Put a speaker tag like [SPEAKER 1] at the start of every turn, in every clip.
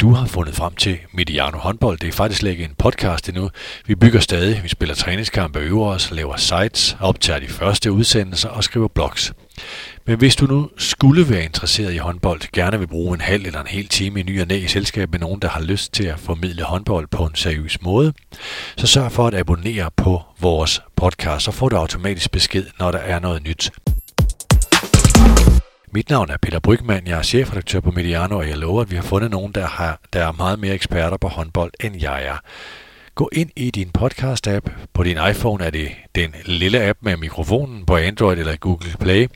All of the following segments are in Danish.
[SPEAKER 1] du har fundet frem til Mediano håndbold. Det er faktisk ikke en podcast endnu. Vi bygger stadig, vi spiller træningskampe, øver os, laver sites, optager de første udsendelser og skriver blogs. Men hvis du nu skulle være interesseret i håndbold, gerne vil bruge en halv eller en hel time i ny og næ i selskab med nogen, der har lyst til at formidle håndbold på en seriøs måde, så sørg for at abonnere på vores podcast, så får du automatisk besked, når der er noget nyt. Mit navn er Peter Brygman, jeg er chefredaktør på Mediano, og jeg lover, at vi har fundet nogen, der, har, der er meget mere eksperter på håndbold, end jeg er. Gå ind i din podcast-app. På din iPhone er det den lille app med mikrofonen. På Android eller Google Play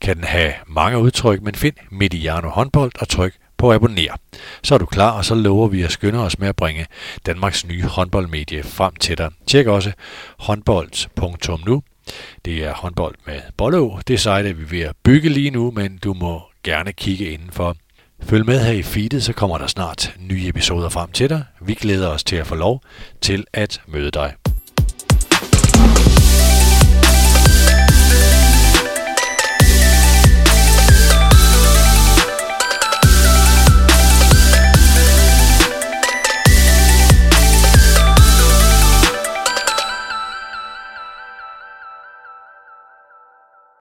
[SPEAKER 1] kan den have mange udtryk, men find Mediano håndbold og tryk på abonner. Så er du klar, og så lover vi at skynde os med at bringe Danmarks nye håndboldmedie frem til dig. Tjek også håndbold.nu det er håndbold med Bollå. Det site er vi ved at bygge lige nu, men du må gerne kigge indenfor. Følg med her i feedet, så kommer der snart nye episoder frem til dig. Vi glæder os til at få lov til at møde dig.